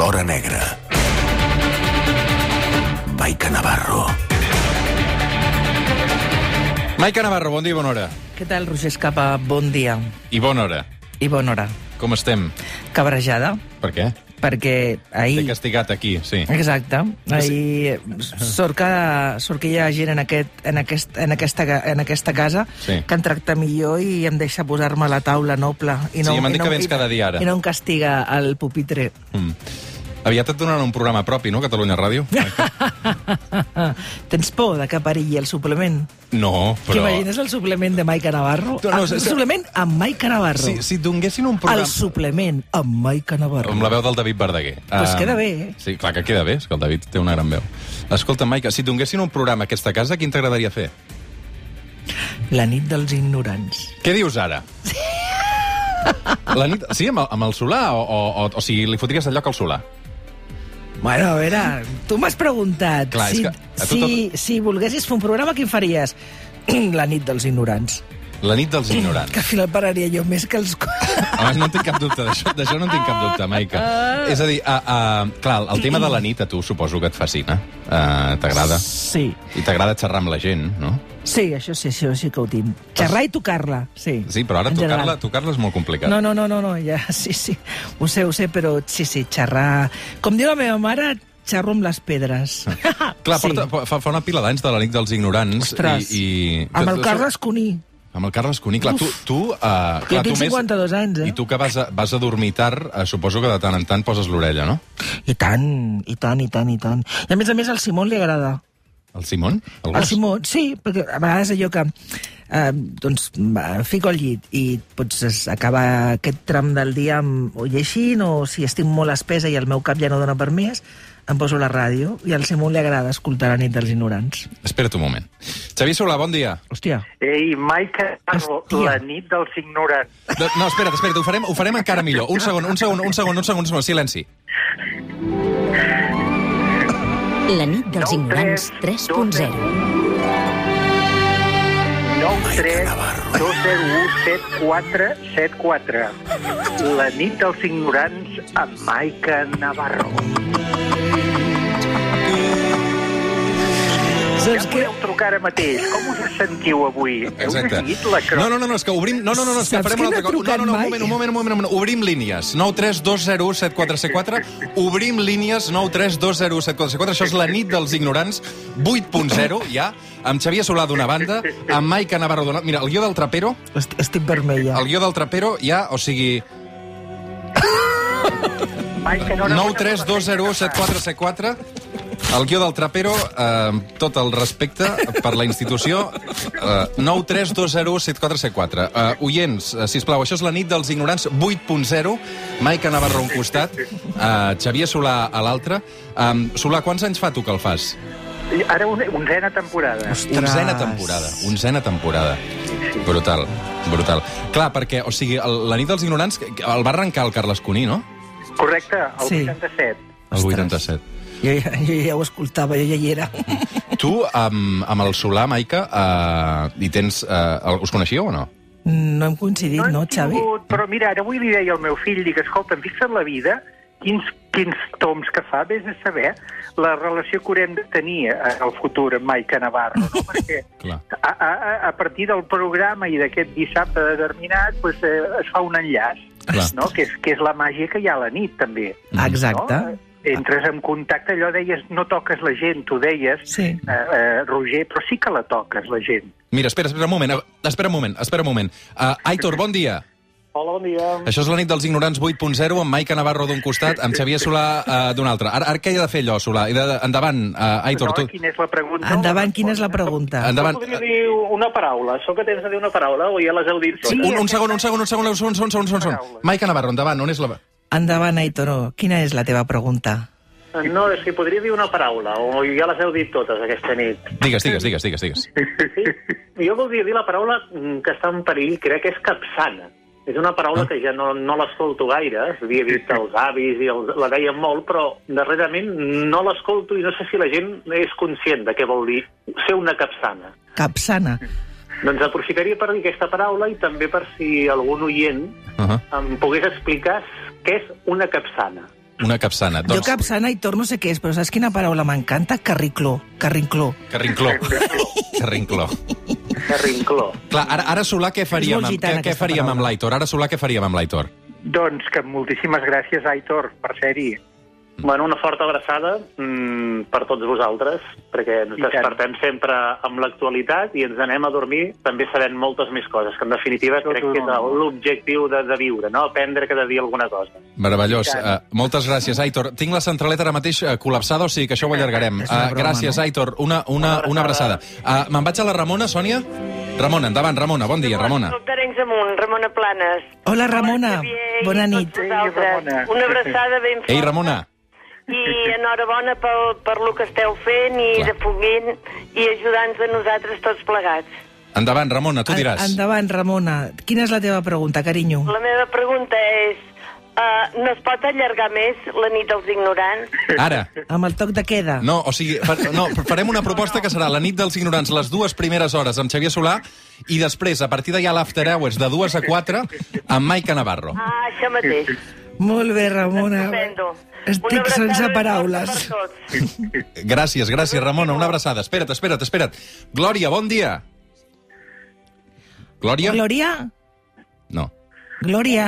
l'hora negra. Maica Navarro. Maica Navarro, bon dia i bona hora. Què tal, Roger Escapa? Bon dia I bona hora. i bona hora. Com estem? Cabrejada, Per què? perquè T'he ahir... castigat aquí, sí. Exacte. Ahir sort que, sort que hi ha gent en, aquest, en, aquest, en, aquesta, en aquesta casa Sí. que em tracta millor i em deixa posar-me a la taula noble. I no, Sí, m'han dit no, que vens i- cada dia ara. I no em castiga el pupitre. Mm. Aviat et donaran un programa propi, no, Catalunya Ràdio? Tens por de que perilli el suplement? No, Però... T'imagines el suplement de Maica Navarro? No, no, Ah, el suplement amb Maica Navarro. Si, si et donessin un programa... El suplement amb Maica Navarro. Amb la veu del David Verdaguer. Pues Ah, queda bé, eh? Sí, clar que queda bé, és que el David té una gran veu. Escolta, Maica, si et donessin un programa a aquesta casa, quin t'agradaria fer? La nit dels ignorants. Què dius ara? La nit... Sí, amb el, amb el Solà? O, o, o, o sigui, li fotries el lloc al Solà? Bueno, a veure, tu m'has preguntat Clar, si, que tu si, si volguessis fer un programa, quin faries? La nit dels ignorants. La nit dels ignorants. Que al final pararia jo més que els... Home, no en tinc cap dubte, d'això d'això no en tinc cap dubte, Maica. És a dir, uh, uh, clar, el tema de la nit a tu suposo que et fascina. Uh, t'agrada. Sí, I t'agrada xerrar amb la gent, no? Sí, això sí, això sí que ho tinc. Xerrar i tocar-la, sí. Sí, però ara tocar-la tocar és molt complicat. No, no, no, no, no, ja, sí, sí, ho sé, ho sé, però sí, sí, xerrar... Com diu la meva mare, xerro amb les pedres. Clar, sí. porta, fa, fa una pila d'anys de la nit dels ignorants. Ostres, i, i... amb el Carles Cuní. Amb el Carles Cuní. Clar, tu... tu uh, Jo clar, tinc tu més- 52 anys, eh? I tu que vas a, vas a dormir tard, uh, suposo que de tant en tant poses l'orella, no? I tant, i tant, i tant, i tant. I a més a més al Simón li agrada. El Simón? El Al gos? Simón, sí, perquè a vegades allò que eh, doncs em fico al llit i doncs es acaba aquest tram del dia amb, o llegint o si estic molt espesa i el meu cap ja no dona per més, em poso la ràdio i al Simón li agrada escoltar la nit dels ignorants. Espera't un moment. Xavier Solà, bon dia. Hòstia, Ei, Maica, Hòstia. la nit dels ignorants. No, no, espera't, espera't, ho farem, ho farem encara millor. Un segon, un segon, un segon, un segon, un segon, silenci. La nit dels ignorants tres, 3.0. 9 3 2 0 1 7 4 7 4. La nit dels ignorants amb Maica Navarro. Saps ja que... podeu trucar ara mateix. Com us sentiu avui? Exacte. La cro... No, no, no, no, és que obrim... No, no, no, és que Saps farem que una altra no cosa. No, no, no, un moment, un moment, un moment, un moment. Obrim línies. 932017474. Obrim línies 932017474. Això és la nit dels ignorants 8.0, ja. Amb Xavier Solà d'una banda, amb Maica Navarro d'una... Mira, el guió del Trapero... Estic vermella. El guió del Trapero ja, o sigui... 932017474 el guió del Trapero, eh, tot el respecte per la institució, eh, 9 3 2 0 7 4 7 4. Eh, oients, eh, sisplau, això és la nit dels ignorants 8.0. Maica Navarro a un costat, eh, Xavier Solà a l'altre. Um, Solà, quants anys fa tu que el fas? Ara una onzena temporada. Ostres. Onzena temporada. Onzena temporada. Brutal, brutal. Clar, perquè, o sigui, el, la nit dels ignorants el va arrencar el Carles Cuní, no? Correcte, el Sí. 87. El Ostres. 87. Jo, ja, jo ja ho escoltava, jo ja hi era. Tu, amb, amb el Solà, Maica, uh, hi tens... Uh, us coneixíeu o no? No hem coincidit, no, hem Xavi? tingut, però mira, ara avui li deia al meu fill, dic, escolta, fixa't la vida, quins, quins toms que fa, vés a saber la relació que haurem de tenir eh, al futur amb Maica Navarro, no? Perquè a, a, a partir del programa i d'aquest dissabte determinat pues, eh, es fa un enllaç, Clar. no? que, és, que és la màgia que hi ha a la nit, també. Exacte. No? Entres en contacte, allò deies, no toques la gent, tu deies, Sí. eh, eh, Roger, però sí que la toques, la gent. Mira, espera, espera un moment, eh, espera un moment, espera un moment. Uh, Aitor, bon dia. Hola, bon dia. Això és la nit dels ignorants 8.0, amb Maica Navarro d'un costat, amb Xavier Solà uh, d'un altre. Ara, ara què he de fer allò, Solà? De, endavant, uh, Aitor, no, tu... quina és la pregunta? Endavant, quina és la pregunta? Endavant. Podria dir una paraula. Sóc a temps de dir una paraula o ja les heu dit totes? Un, un segon, un segon, un segon, un segon, un segon, un segon, un segon. Paraula. Maica Navarro, endavant, on és la... Endavant, Aitor, quina és la teva pregunta? No, és que podria dir una paraula o ja les heu dit totes aquesta nit. Digues, digues, digues, digues, digues. Sí? Jo voldria dir la paraula mm, que està en perill, crec que és capçana. És una paraula Ah. que ja no, no l'escolto gaire, havia dit els avis i els, la deien molt, però darrerament no l'escolto i no sé si la gent és conscient de què vol dir ser una capçana. Capçana. Doncs aprofitaria per dir aquesta paraula i també per si algun oient Uh -huh. em pogués explicar què és una capçana. Una capsana. Jo capsana i torno no sé què és, però saps quina paraula m'encanta? Carricló. Carrincló. Carrincló. Carrincló. Carrincló. Clar, ara, ara Solà, què faríem, amb, gitana, què, què faríem amb paraula. l'Aitor? Ara, Solà, què faríem amb l'Aitor? Doncs que moltíssimes gràcies, Aitor, per ser-hi. Bueno, una forta abraçada mm, per tots vosaltres, perquè ens I tant. despertem sempre amb l'actualitat i ens anem a dormir també sabent moltes més coses, que en definitiva Tot crec que és l'objectiu de, de viure, no? Aprendre cada dia alguna cosa. Meravellós. Tant. Uh, moltes gràcies, Aitor. Tinc la centraleta ara mateix uh, col·lapsada, o sigui que això ho allargarem. Uh, gràcies? Aitor. Una, una, una abraçada. Uh, Me'n vaig a la Ramona, Sònia? Ramona, endavant, Ramona. Bon dia, Ramona. D'Arenys amunt, Ramona Planes. Hola, Ramona. Xavier Bona nit. vosaltres. Ei, Ramona. Una abraçada ben forta. Ei, Ramona. I enhorabona pel, per lo que esteu fent i Clar. de foment i ajudant-nos a nosaltres tots plegats. Endavant, Ramona, tu diràs. En- Endavant, Ramona. Quina és la teva pregunta, carinyo? La meva pregunta és, uh, no es pot allargar més la nit dels ignorants? Ara. Amb el toc de queda. No, o sigui, fa, no, farem una proposta que serà la nit dels ignorants, les dues primeres hores amb Xavier Solà, i després, a partir d'allà, l'after hours de dues a quatre, amb Maica Navarro. Ah, això mateix. Molt bé, Ramona. Estupendo. Estic sense paraules. per. Gràcies, gràcies, Ramona. Una abraçada. Espera't, espera't, espera't. Glòria, bon dia. Glòria? Glòria? No. Glòria?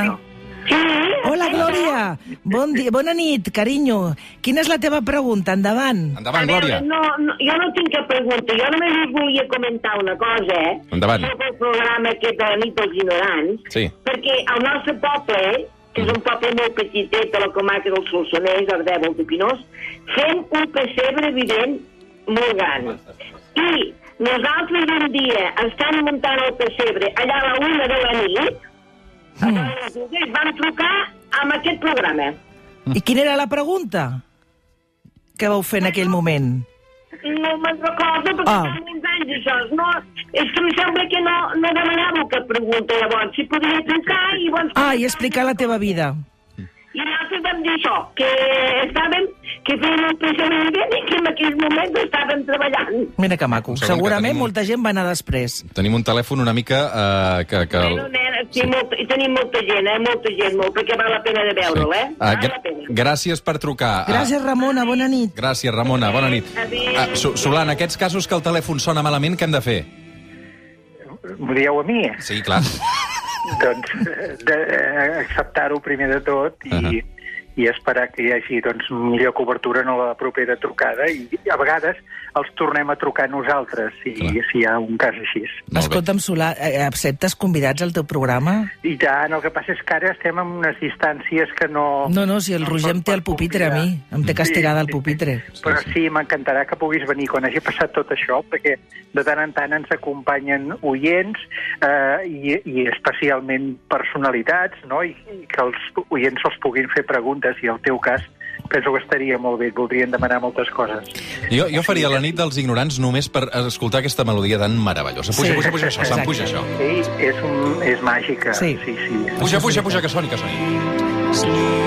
Hola, Glòria. Bon dia, bona nit, carinyo. Quina és la teva pregunta? Endavant. Endavant, Glòria. no, no, jo no tinc cap pregunta. Jo només us volia comentar una cosa, eh? Endavant. Sobre el programa aquest de la nit dels ignorants. Sí. Perquè el nostre poble, que és un poble molt petitet de la comarca del Solsonès, Ardèvol de Pinós, fem un pessebre vivent molt gran. I nosaltres un dia estan muntant el pessebre allà a la una de la nit, mm. vam trucar amb aquest programa. I quina era la pregunta que vau fer en aquell moment? No me'n recordo, perquè Ah. fa molts anys això. No, és que em sembla que no, no demanàveu cap pregunta, llavors. Si podia trucar i llavors... Ah, i explicar la teva vida. I nosaltres vam dir això, que estàvem, que fèiem un pensament i que en aquells moments estàvem treballant. Mira que maco. Que Segurament tenim molta gent va anar després. Tenim un telèfon una mica uh, que... que... Bueno, nena, sí, molt, i tenim molta gent, eh? Molta gent, molt, perquè val la pena de veure'l, eh? Ah, Val la pena. gràcies per trucar. Ah, Gràcies, Ramona. Bona nit. Gràcies, Ramona. Bona nit. Adéu. Ah, en aquests casos que el telèfon sona malament, què hem de fer? M'ho dieu a mi? Sí, clar. doncs eh, de, acceptar-ho primer de tot i, uh. -huh. I esperar que hi hagi doncs, millor cobertura en la propera trucada i a vegades els tornem a trucar nosaltres si, Clar. si hi ha un cas així. Escolta'm, Solà, eh, acceptes convidats al teu programa? I tant, el que passa és que ara estem en unes distàncies que no... No, no, si el no Roger em té al pupitre, a mi. Em té castigada al pupitre. Però sí, m'encantarà que puguis venir quan hagi passat tot això, perquè de tant en tant ens acompanyen oients eh, i, i especialment personalitats, no? I, i que els oients els puguin fer preguntes, i el teu cas penso que estaria molt bé, voldrien demanar moltes coses. Jo, jo faria la nit dels ignorants només per escoltar aquesta melodia tan meravellosa. Puja, Sí, puja, puja això, Sam, exacte. puja això. Sí, és, un, és màgica. Sí. sí, sí. Puja, puja, puja, que soni, que soni.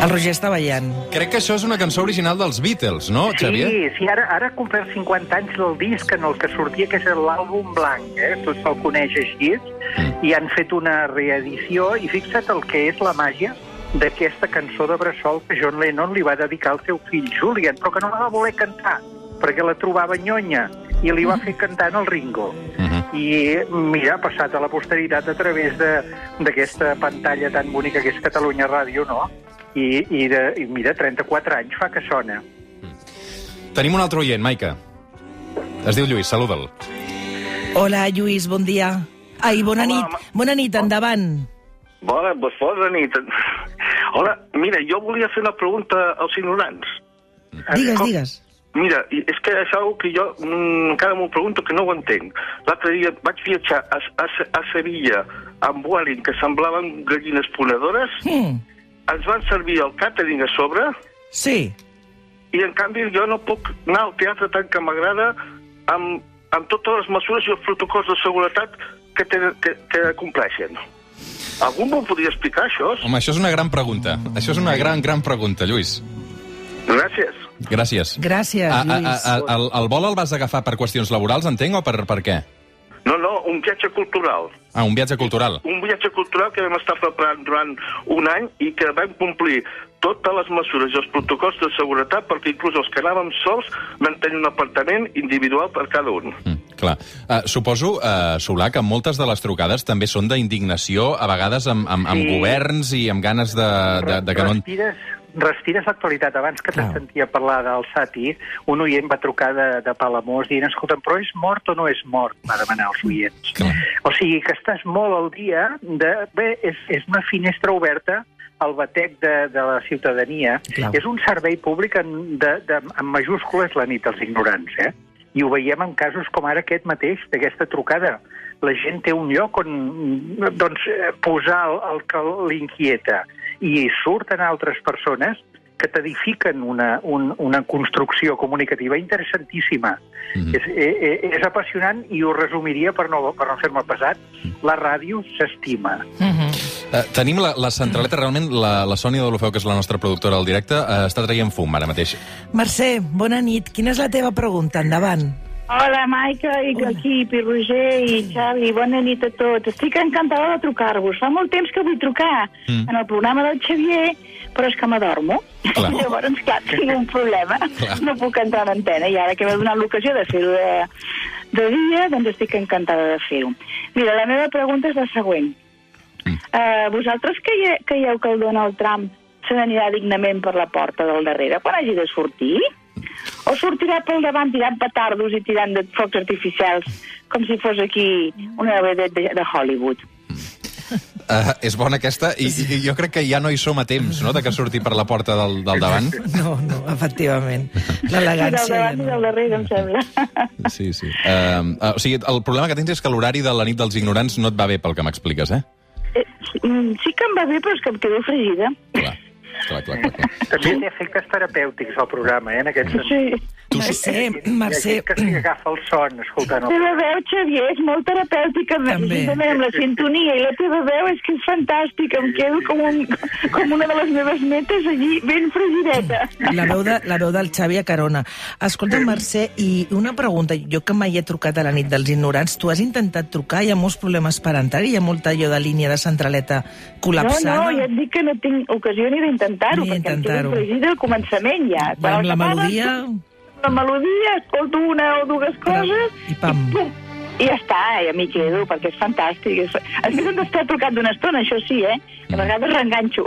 El Roger està ballant. Crec que això és una cançó original dels Beatles, no, Xavier? Sí, sí, ara, ara ha complert 50 anys del disc en el que sortia, que és l'àlbum blanc, eh? tot se'l coneix així, Mm. i han fet una reedició, i fixa't el que és la màgia d'aquesta cançó de Bressol que John Lennon li va dedicar al seu fill Julian, però que no la va voler cantar, perquè la trobava nyonya, i li va fer cantar en el Ringo. Mhm. I, mira, ha passat a la posteritat a través de- d'aquesta pantalla tan bonica que és Catalunya Ràdio, no? I, i, de, i mira, 34 anys fa que sona. Tenim un altre oient, Maica. Es diu Lluís, saluda'l. Hola, Lluís, bon dia. Ai, bona Hola, nit. ma- Bona nit, endavant. Bona, doncs bona nit. Hola, mira, jo volia fer una pregunta als ignorants. Digues, com- digues. Mira, és que és una que jo mm, encara m'ho pregunto que no ho entenc. L'altre dia vaig viatjar a, a, a Sevilla amb Vueling, que semblaven gallines ponedores, Hmm. Ens van servir el càtering a sobre, Sí. i en canvi jo no puc anar al teatre tant que m'agrada amb, amb totes les mesures i els protocols de seguretat que, te, que, que compleixen. Algú m'ho podria explicar, això? Home, això és una gran pregunta. Això és una gran, gran pregunta, Lluís. Gràcies. Gràcies. Gràcies, A, a, Lluís. a, a, el, el vol el vas agafar per qüestions laborals, entenc, o per, per què? No, no, un viatge cultural. Ah, un viatge cultural. Un viatge cultural que vam estar preparant durant un any i que vam complir totes les mesures i els protocols de seguretat perquè inclús els que anàvem sols vam tenir un apartament individual per cada un. Mm, clar. Uh, suposo, uh, Solà, que moltes de les trucades també són d'indignació, a vegades amb, amb, amb Sí. governs i amb ganes de, de, de que no... Respires, respires l'actualitat. Abans que te Clar. sentia parlar del Sati, un oient va trucar de, de Palamós dient, escolta'm, però és mort o no és mort? Va demanar als oients. Clar. O sigui que estàs molt al dia de... Bé, és, és una finestra oberta al batec de, de la ciutadania. Clar. És un servei públic en, de, de, en majúscules la nit dels ignorants, eh? I ho veiem en casos com ara aquest mateix, d'aquesta trucada. La gent té un lloc on doncs, eh, posar el, el que l'inquieta i surten altres persones que t'edifiquen una, un, una construcció comunicativa interessantíssima. Mhm. és, és, és apassionant i ho resumiria per no, per no fer-me pesat. La ràdio s'estima. Uh, tenim la, la centraleta, realment, la, la Sònia de l'Ofeu, que és la nostra productora al directe, uh, està traient fum ara mateix. Mercè, bona nit. Quina és la teva pregunta? Endavant. Hola, Maica, i l'equip, i Roger, i Xavi, bona nit a tots. Estic encantada de trucar-vos. Fa molt temps que vull trucar Mm. en el programa del Xavier, però és que m'adormo. Clar. Llavors, clar, tinc un problema. Clar. No puc entrar en antena. I ara que m'he donat l'ocasió de fer-ho de, de dia, doncs estic encantada de fer-ho. Mira, la meva pregunta és la següent. Mm. Uh, vosaltres creie, creieu que el Donald Trump se n'anirà dignament per la porta del darrere quan hagi de sortir? Sortirà pel davant tirant petardos i tirant de focs artificials com si fos aquí una vedet de, de Hollywood? Uh, és bona aquesta, i, i jo crec que ja no hi som a temps, no?, de que surti per la porta del, del davant. No, no, efectivament. Del L'elegància... ja davant no. del darrere, em sembla. Sí, sí. Uh, uh, o sigui, el problema que tens és que l'horari de la nit dels ignorants no et va bé pel que m'expliques, eh? Eh, mm, sí que em va bé, però és que em quedo fregida. Clar, clar, clar, clar. clar. També té efectes terapèutics al programa, eh, en aquest sentit. Sí. Mercè, Hi Mercè... ha gent que s'hi agafa el son escoltant La el... teva veu, Xavier, és molt terapèutica, També. amb la sintonia, i la teva veu és que és fantàstica, em quedo com, un, com una de les meves netes allí, ben fregideta. La veu, de, la veu del Xavi a Carona. Escolta, Mercè, i una pregunta. Jo que mai he trucat a la nit dels ignorants, tu has intentat trucar? Hi ha molts problemes per entrar? Hi ha molta allò de línia de centraleta col·lapsada? No, no, ja et dic que no tinc ocasió ni d'intentar-ho, Ni perquè em intentar-ho. quedo fregida al començament ja. Va, amb la Quan melodia... La melodia, escolto una o dues coses... I pam. I, pum, i ja està, ja m'hi quedo, perquè és fantàstic. És... A més, hem d'estar trucant d'una estona, això sí, eh? A vegades reenganxo.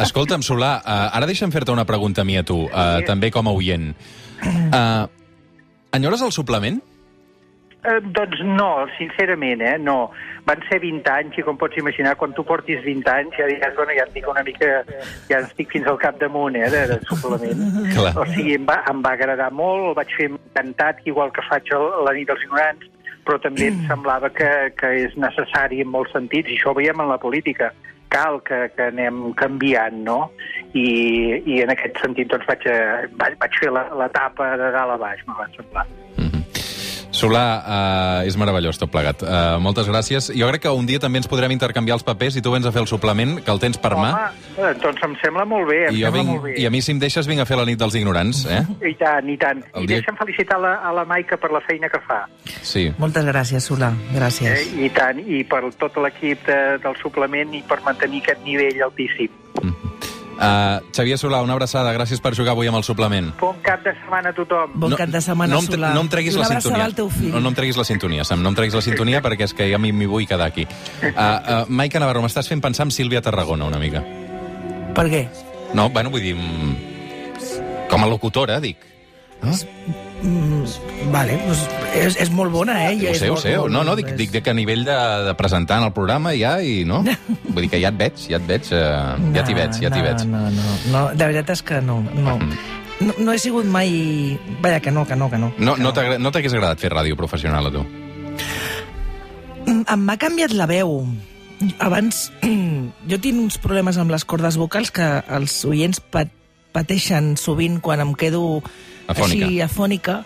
Escolta'm, Solà, uh, ara deixa'm fer-te una pregunta a mi a tu, uh, també com a oient. Uh, enyores el suplement? Eh, doncs no, sincerament, eh, no. Van ser 20 anys i com pots imaginar, quan tu portis 20 anys ja diràs, bueno, ja estic una mica, ja estic fins al capdamunt, eh, de, de suplement. Clar. O sigui, em va, em va agradar molt, el vaig fer encantat, igual que faig el, la nit dels ignorants, però també em semblava que, que és necessari en molts sentits, i això ho veiem en la política. Cal que, que anem canviant, no? I, i en aquest sentit doncs, vaig, eh, vaig, vaig fer la- l'etapa de dalt a baix, me va semblar. Solà, uh, és meravellós tot plegat. Uh, moltes gràcies. Jo crec que un dia també ens podrem intercanviar els papers i tu vens a fer el suplement, que el tens per mà. Home, eh, doncs em sembla molt bé, em I, sembla vinc, molt bé. I a mi, si em deixes, vinc a fer la nit dels ignorants, eh? I tant, i tant. El I dia- deixa'm felicitar la, a la Maica per la feina que fa. Sí. Moltes gràcies, Solà. Eh? Gràcies. I tant, i per tot l'equip de, del suplement i per mantenir aquest nivell altíssim. Uh, Xavier Solà, una abraçada. Gràcies per jugar avui amb el suplement. Bon cap de setmana a tothom. Bon cap de setmana, no, em, Solà. no em treguis la sintonia. al teu fill. No, no em treguis la sintonia, Sam. No em treguis la sintonia perquè és que ja m'hi m'hi vull quedar aquí. Uh, uh, Maica Navarro, m'estàs fent pensar en Sílvia Tarragona una mica. Per què? No, bueno, vull dir... mm, Com a locutora, dic. No? Mm, vale, doncs és, és molt bona, eh? I Ho sé, ho sé. molt- No, no, dic, és- dic que a nivell de, de presentar en el programa ja, i no? Vull dir que ja et veig, ja et veig, uh, ja t'hi veig, ja t'hi no, veig. No, no, no, la veritat és que no, no. No, no he sigut mai... Vaja, que no, que no, que no. No, que no t'agra- no t'hagués agradat fer ràdio professional, a tu? Mm, Em m'ha canviat la veu. Abans, jo tinc uns problemes amb les cordes vocals que els oients pat pateixen sovint quan em quedo Afònica. així afònica,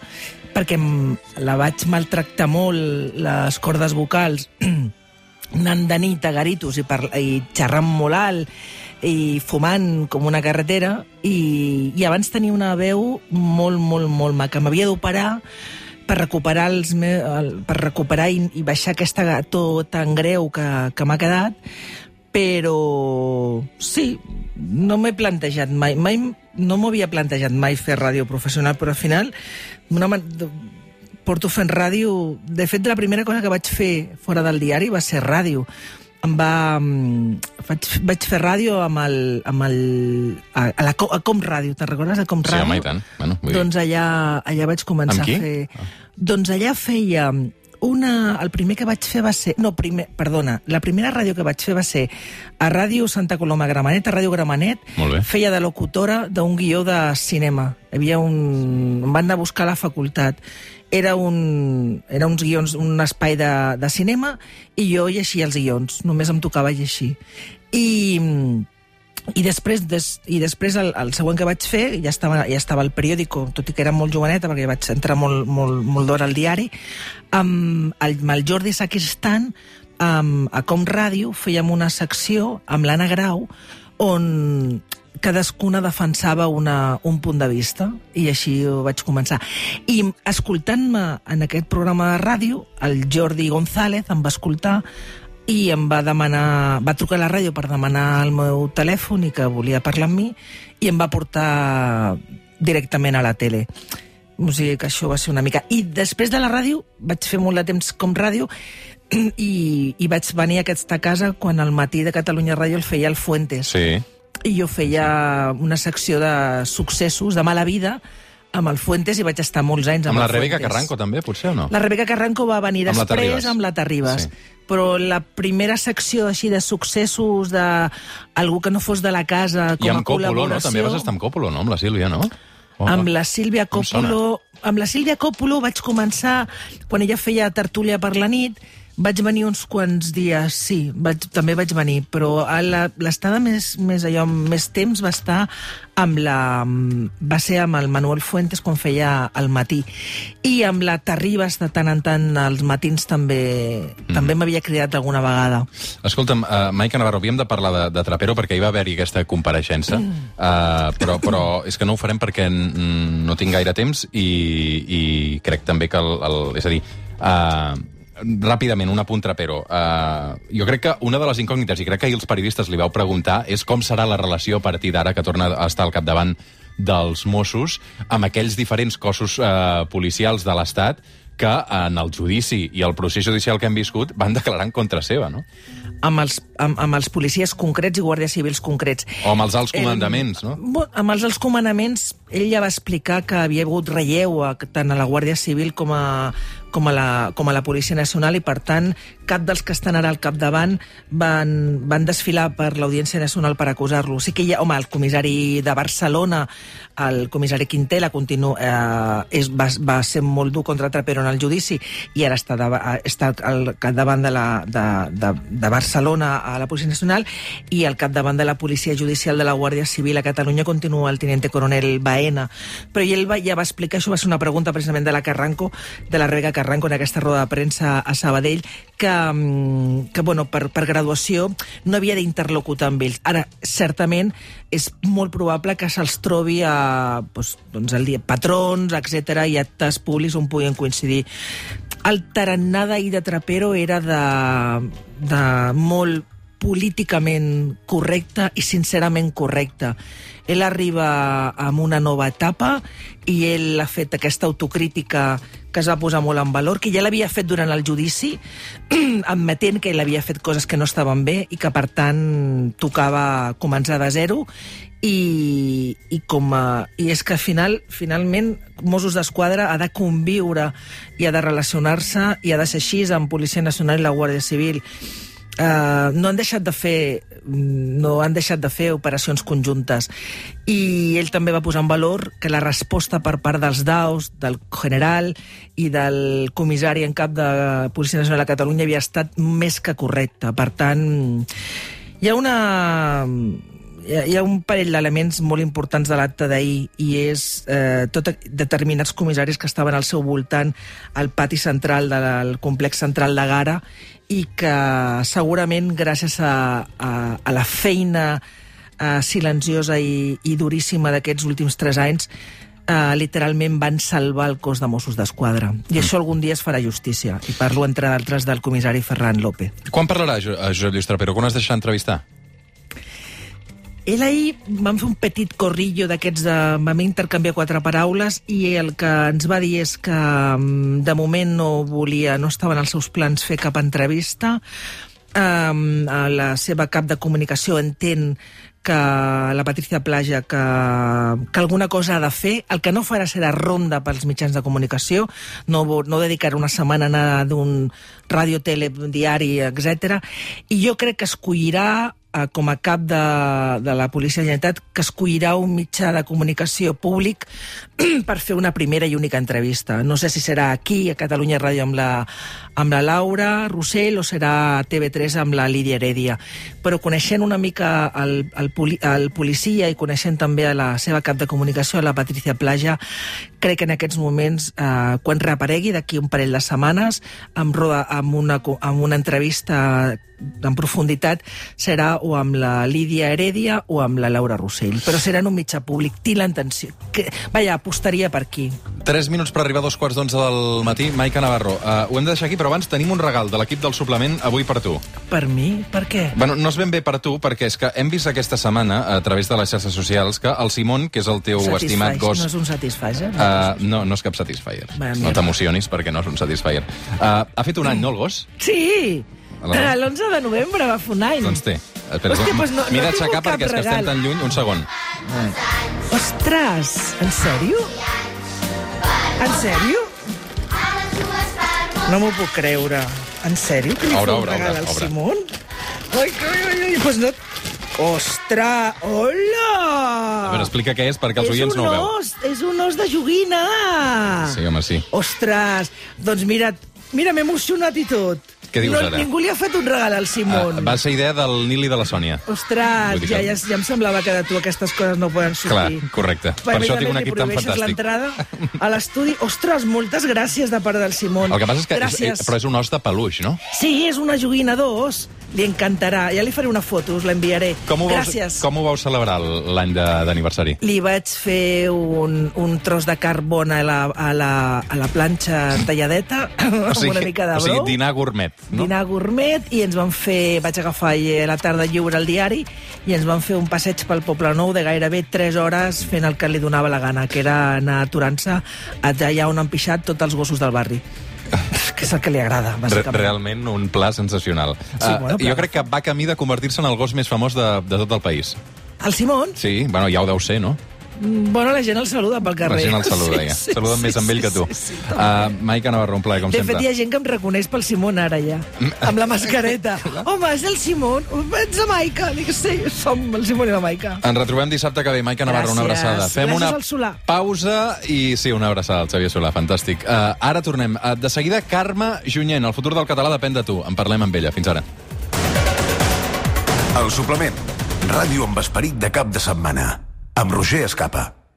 perquè em, la vaig maltractar molt, les cordes vocals, anant de nit a garitos i, i xerrant molt alt i fumant com una carretera i, i abans tenia una veu molt, molt, molt maca. M'havia d'operar per recuperar, els me, el, per recuperar i, i baixar aquesta gató tan greu que, que m'ha quedat, però sí, no m'he plantejat mai, mai no m'ho havia plantejat mai fer ràdio professional, però al final una, porto fent ràdio... De fet, la primera cosa que vaig fer fora del diari va ser ràdio. Em va... Vaig, vaig fer ràdio amb el... Amb el a, a, la, a Com Ràdio, te'n recordes? A Com Sí, Ràdio? home, i tant. Bueno, vull doncs allà, allà vaig començar a fer... Doncs allà feia una... El primer que vaig fer va ser... No, primer, perdona. La primera ràdio que vaig fer va ser a Ràdio Santa Coloma Gramenet, a Ràdio Gramenet. Feia de locutora d'un guió de cinema. Hi havia un... Em van anar a buscar a la facultat. Era un, era uns guions, un espai de, de cinema i jo llegia els guions. Només em tocava llegir. I, i després, des, i després el, el següent que vaig fer, ja estava, ja estava al periòdico, tot i que era molt joveneta, perquè vaig entrar molt, molt, molt d'hora al diari, amb el, amb el Jordi Saquistan, amb, a Com Ràdio, fèiem una secció amb l'Anna Grau, on cadascuna defensava una, un punt de vista, i així ho vaig començar. I escoltant-me en aquest programa de ràdio, el Jordi González em va escoltar i em va demanar, va trucar a la ràdio per demanar el meu telèfon i que volia parlar amb mi i em va portar directament a la tele. O sigui que això va ser una mica... I després de la ràdio, vaig fer molt de temps com ràdio i, i vaig venir a aquesta casa quan al matí de Catalunya Ràdio el feia el Fuentes. Sí. I jo feia una secció de successos, de mala vida, amb el Fuentes i vaig estar molts anys amb, Amb la Rebeca Fuentes. Carranco, també, potser, o no? La Rebeca Carranco va venir Amb la després Terribas. amb la Terribas. Sí. Però la primera secció així de successos de algú que no fos de la casa com I amb a Còpolo, no? També vas estar amb Còpolo, no? Amb la Sílvia, no? Oh, amb la Sílvia. Coppola... Amb la Sílvia Coppola vaig començar, quan ella feia tertúlia per la nit, vaig venir uns quants dies, sí, vaig, també vaig venir, però l'estada més, més, allò, més temps va estar amb la... va ser amb el Manuel Fuentes quan feia al matí. I amb la Terribas de tant en tant als matins també, Mm. també m'havia cridat alguna vegada. Escolta'm, uh, Maica Navarro, havíem de parlar de, de Trapero perquè hi va haver-hi aquesta compareixença, uh, però, però és que no ho farem perquè mm, no tinc gaire temps i, i crec també que el... el és a dir, uh, ràpidament, un apunt Trapero. Uh, jo crec que una de les incògnites, i crec que ahir els periodistes li vau preguntar, és com serà la relació a partir d'ara que torna a estar al capdavant dels Mossos amb aquells diferents cossos eh, policials de l'Estat que en el judici i el procés judicial que hem viscut van declarar en contra seva, no? Amb els, amb, amb els policies concrets i guàrdies civils concrets. O amb els alts comandaments, no? Bo, amb els alts comandaments, ell ja va explicar que havia hagut relleu a, tant a la Guàrdia Civil com a, com, a la, com a la Policia Nacional i, per tant, cap dels que estan ara al capdavant van, van desfilar per l'Audiència Nacional per acusar-lo. Sí que hi ha, home, el comissari de Barcelona, el comissari Quintela, continu, eh, és, va, va ser molt dur contra Trapero en el judici i ara està, de, està al capdavant de, la, de, de, de Barcelona a la Policia Nacional i al capdavant de la Policia Judicial de la Guàrdia Civil a Catalunya continua el teniente coronel Baena. Però ell va, ja va explicar, això va ser una pregunta precisament de la Carranco, de la Rebeca Carranco en aquesta roda de premsa a Sabadell, que, mm, que bueno, per, per graduació no havia d'interlocutar amb ells. Ara, certament, és molt probable que se'ls trobi a doncs, doncs el dia, patrons, etc i actes públics on puguin coincidir. El tarannà d'ahir de Trapero era de, de molt políticament correcte i sincerament correcte. Ell arriba amb una nova etapa i ell ha fet aquesta autocrítica que es va posar molt en valor, que ja l'havia fet durant el judici, admetent que ell havia fet coses que no estaven bé i que, per tant, tocava començar de zero i, i, com a, i és que al final, finalment Mossos d'Esquadra ha de conviure i ha de relacionar-se i ha de ser així amb Policia Nacional i la Guàrdia Civil. Uh, no han deixat de fer no han deixat de fer operacions conjuntes i ell també va posar en valor que la resposta per part dels DAOs, del general i del comissari en cap de Policia Nacional de Catalunya havia estat més que correcta. Per tant, hi ha una hi ha, hi ha un parell d'elements molt importants de l'acte d'ahir i és eh, tot determinats comissaris que estaven al seu voltant al pati central del complex central de Gara i que segurament gràcies a, a, a la feina eh, silenciosa i, i duríssima d'aquests últims tres anys eh, literalment van salvar el cos de Mossos d'Esquadra. I això algun dia es farà justícia. I parlo, entre d'altres, del comissari Ferran López. Quan parlarà Jo- eh, Josep Lluís Trapero? Quan has deixat entrevistar? Ell ahir vam fer un petit corrillo d'aquests de... vam intercanviar quatre paraules i el que ens va dir és que mm, de moment no volia, no estaven als seus plans fer cap entrevista. Um, la seva cap de comunicació entén que la Patricia Plaja que, que alguna cosa ha de fer. El que no farà serà ronda pels mitjans de comunicació, no, no dedicar una setmana a anar d'un ràdio, tele, diari, etc. I jo crec que escollirà eh, com a cap de, de la Policia de Generalitat que escollirà un mitjà de comunicació públic per fer una primera i única entrevista. No sé si serà aquí, a Catalunya Ràdio, amb la, amb la Laura Rossell, o serà a TV3 amb la Lídia Heredia. Però coneixent una mica el, el, poli, el policia i coneixent també a la seva cap de comunicació, la Patricia Plaja, crec que en aquests moments, eh, quan reaparegui d'aquí un parell de setmanes, amb, roda, amb, una, amb una entrevista en profunditat, serà o amb la Lídia Heredia o amb la Laura Rossell. Però serà en un mitjà públic. Tinc la intenció. Que, vaja, apostaria per aquí. 3 minuts per arribar a dos quarts d'onze del matí. Maica Navarro, uh, ho hem de deixar aquí, però abans tenim un regal de l'equip del suplement avui per tu. Per mi? Per què? Bueno, no és ben bé per tu, perquè és que hem vist aquesta setmana, a través de les xarxes socials, que el Simon, que és el teu Satisfaix. estimat gos... No és un Satisfyer? Uh, no, no és cap Satisfyer. No mira. t'emocionis, perquè no és un Satisfyer. Uh, ha fet un any, no, el gos? Sí! Aleshores- L'11 de novembre va fer un any. Doncs té. Espera, Hòstia, doncs no- no M'he d'aixecar tingut cap perquè és que estem regal. tan lluny. Un segon. Ostres, en sèrio? En sèrio? No m'ho puc creure. En sèrio que li Obre, feu un obre, regal obre, al obre. Simon? Ai, ai, ai, ai, pues no... Ostres, hola! A veure, explica què és, perquè els és oients no ho veu. os, és un os de joguina! Sí, home, sí. Ostres, doncs mira, mira, m'he emocionat i tot. Què dius no, ara? Ningú li ha fet un regal al Simon. Uh, va ser idea del Nil i de la Sònia. Ostres, ja, ja, ja em semblava que de tu aquestes coses no poden Clar, sortir. correcte. Per això tinc un equip tan fantàstic. l'entrada a l'estudi. Ostres, moltes gràcies de part del Simon. El que passa és que és, Gràcies. però és un os de peluix, no? Sí, és una joguina d'os. Li encantarà. Ja li faré una foto, us l'enviaré. Com ho, Gràcies. com ho vau celebrar l'any d'aniversari? Li vaig fer un, un tros de carbon a la, a la, a la planxa talladeta, amb una mica de o sigui, brou. dinar gourmet, no? dinar gourmet i ens van fer, vaig agafar a la tarda lliure al diari i ens van fer un passeig pel Poble Nou de gairebé 3 hores fent el que li donava la gana, que era anar aturant-se allà on han pixat tots els gossos del barri. Que és el que li agrada, Re bàsicament. realment un pla sensacional. Sí, Ah, bueno, jo però- crec que va camí de convertir-se en el gos més famós de, de tot el país. El Simon, Sí, bueno, ja ho deu ser, no? Mm, bueno, la gent el saluda pel carrer. La gent el saluda, ja. Saluden més amb ell que tu. Sí, sí, sí, uh, Maica Navarro, un plaer, com De sempre. fet, hi ha gent que em reconeix pel Simon ara ja, amb la mascareta. Home, és el Simon, ets la Maica. Dic, sí, som el Simon i la Maica. Ens retrobem dissabte que ve. Maica Navarro, una Gràcies. abraçada. Fem Gràcies una pausa i sí, una abraçada al Xavier Solà, fantàstic. Uh, ara tornem. Uh, de seguida, Carme Junyent. El futur del català depèn de tu. En parlem amb ella. Fins ara. El suplement. Ràdio amb esperit de cap de setmana. Amb Roger Escapa.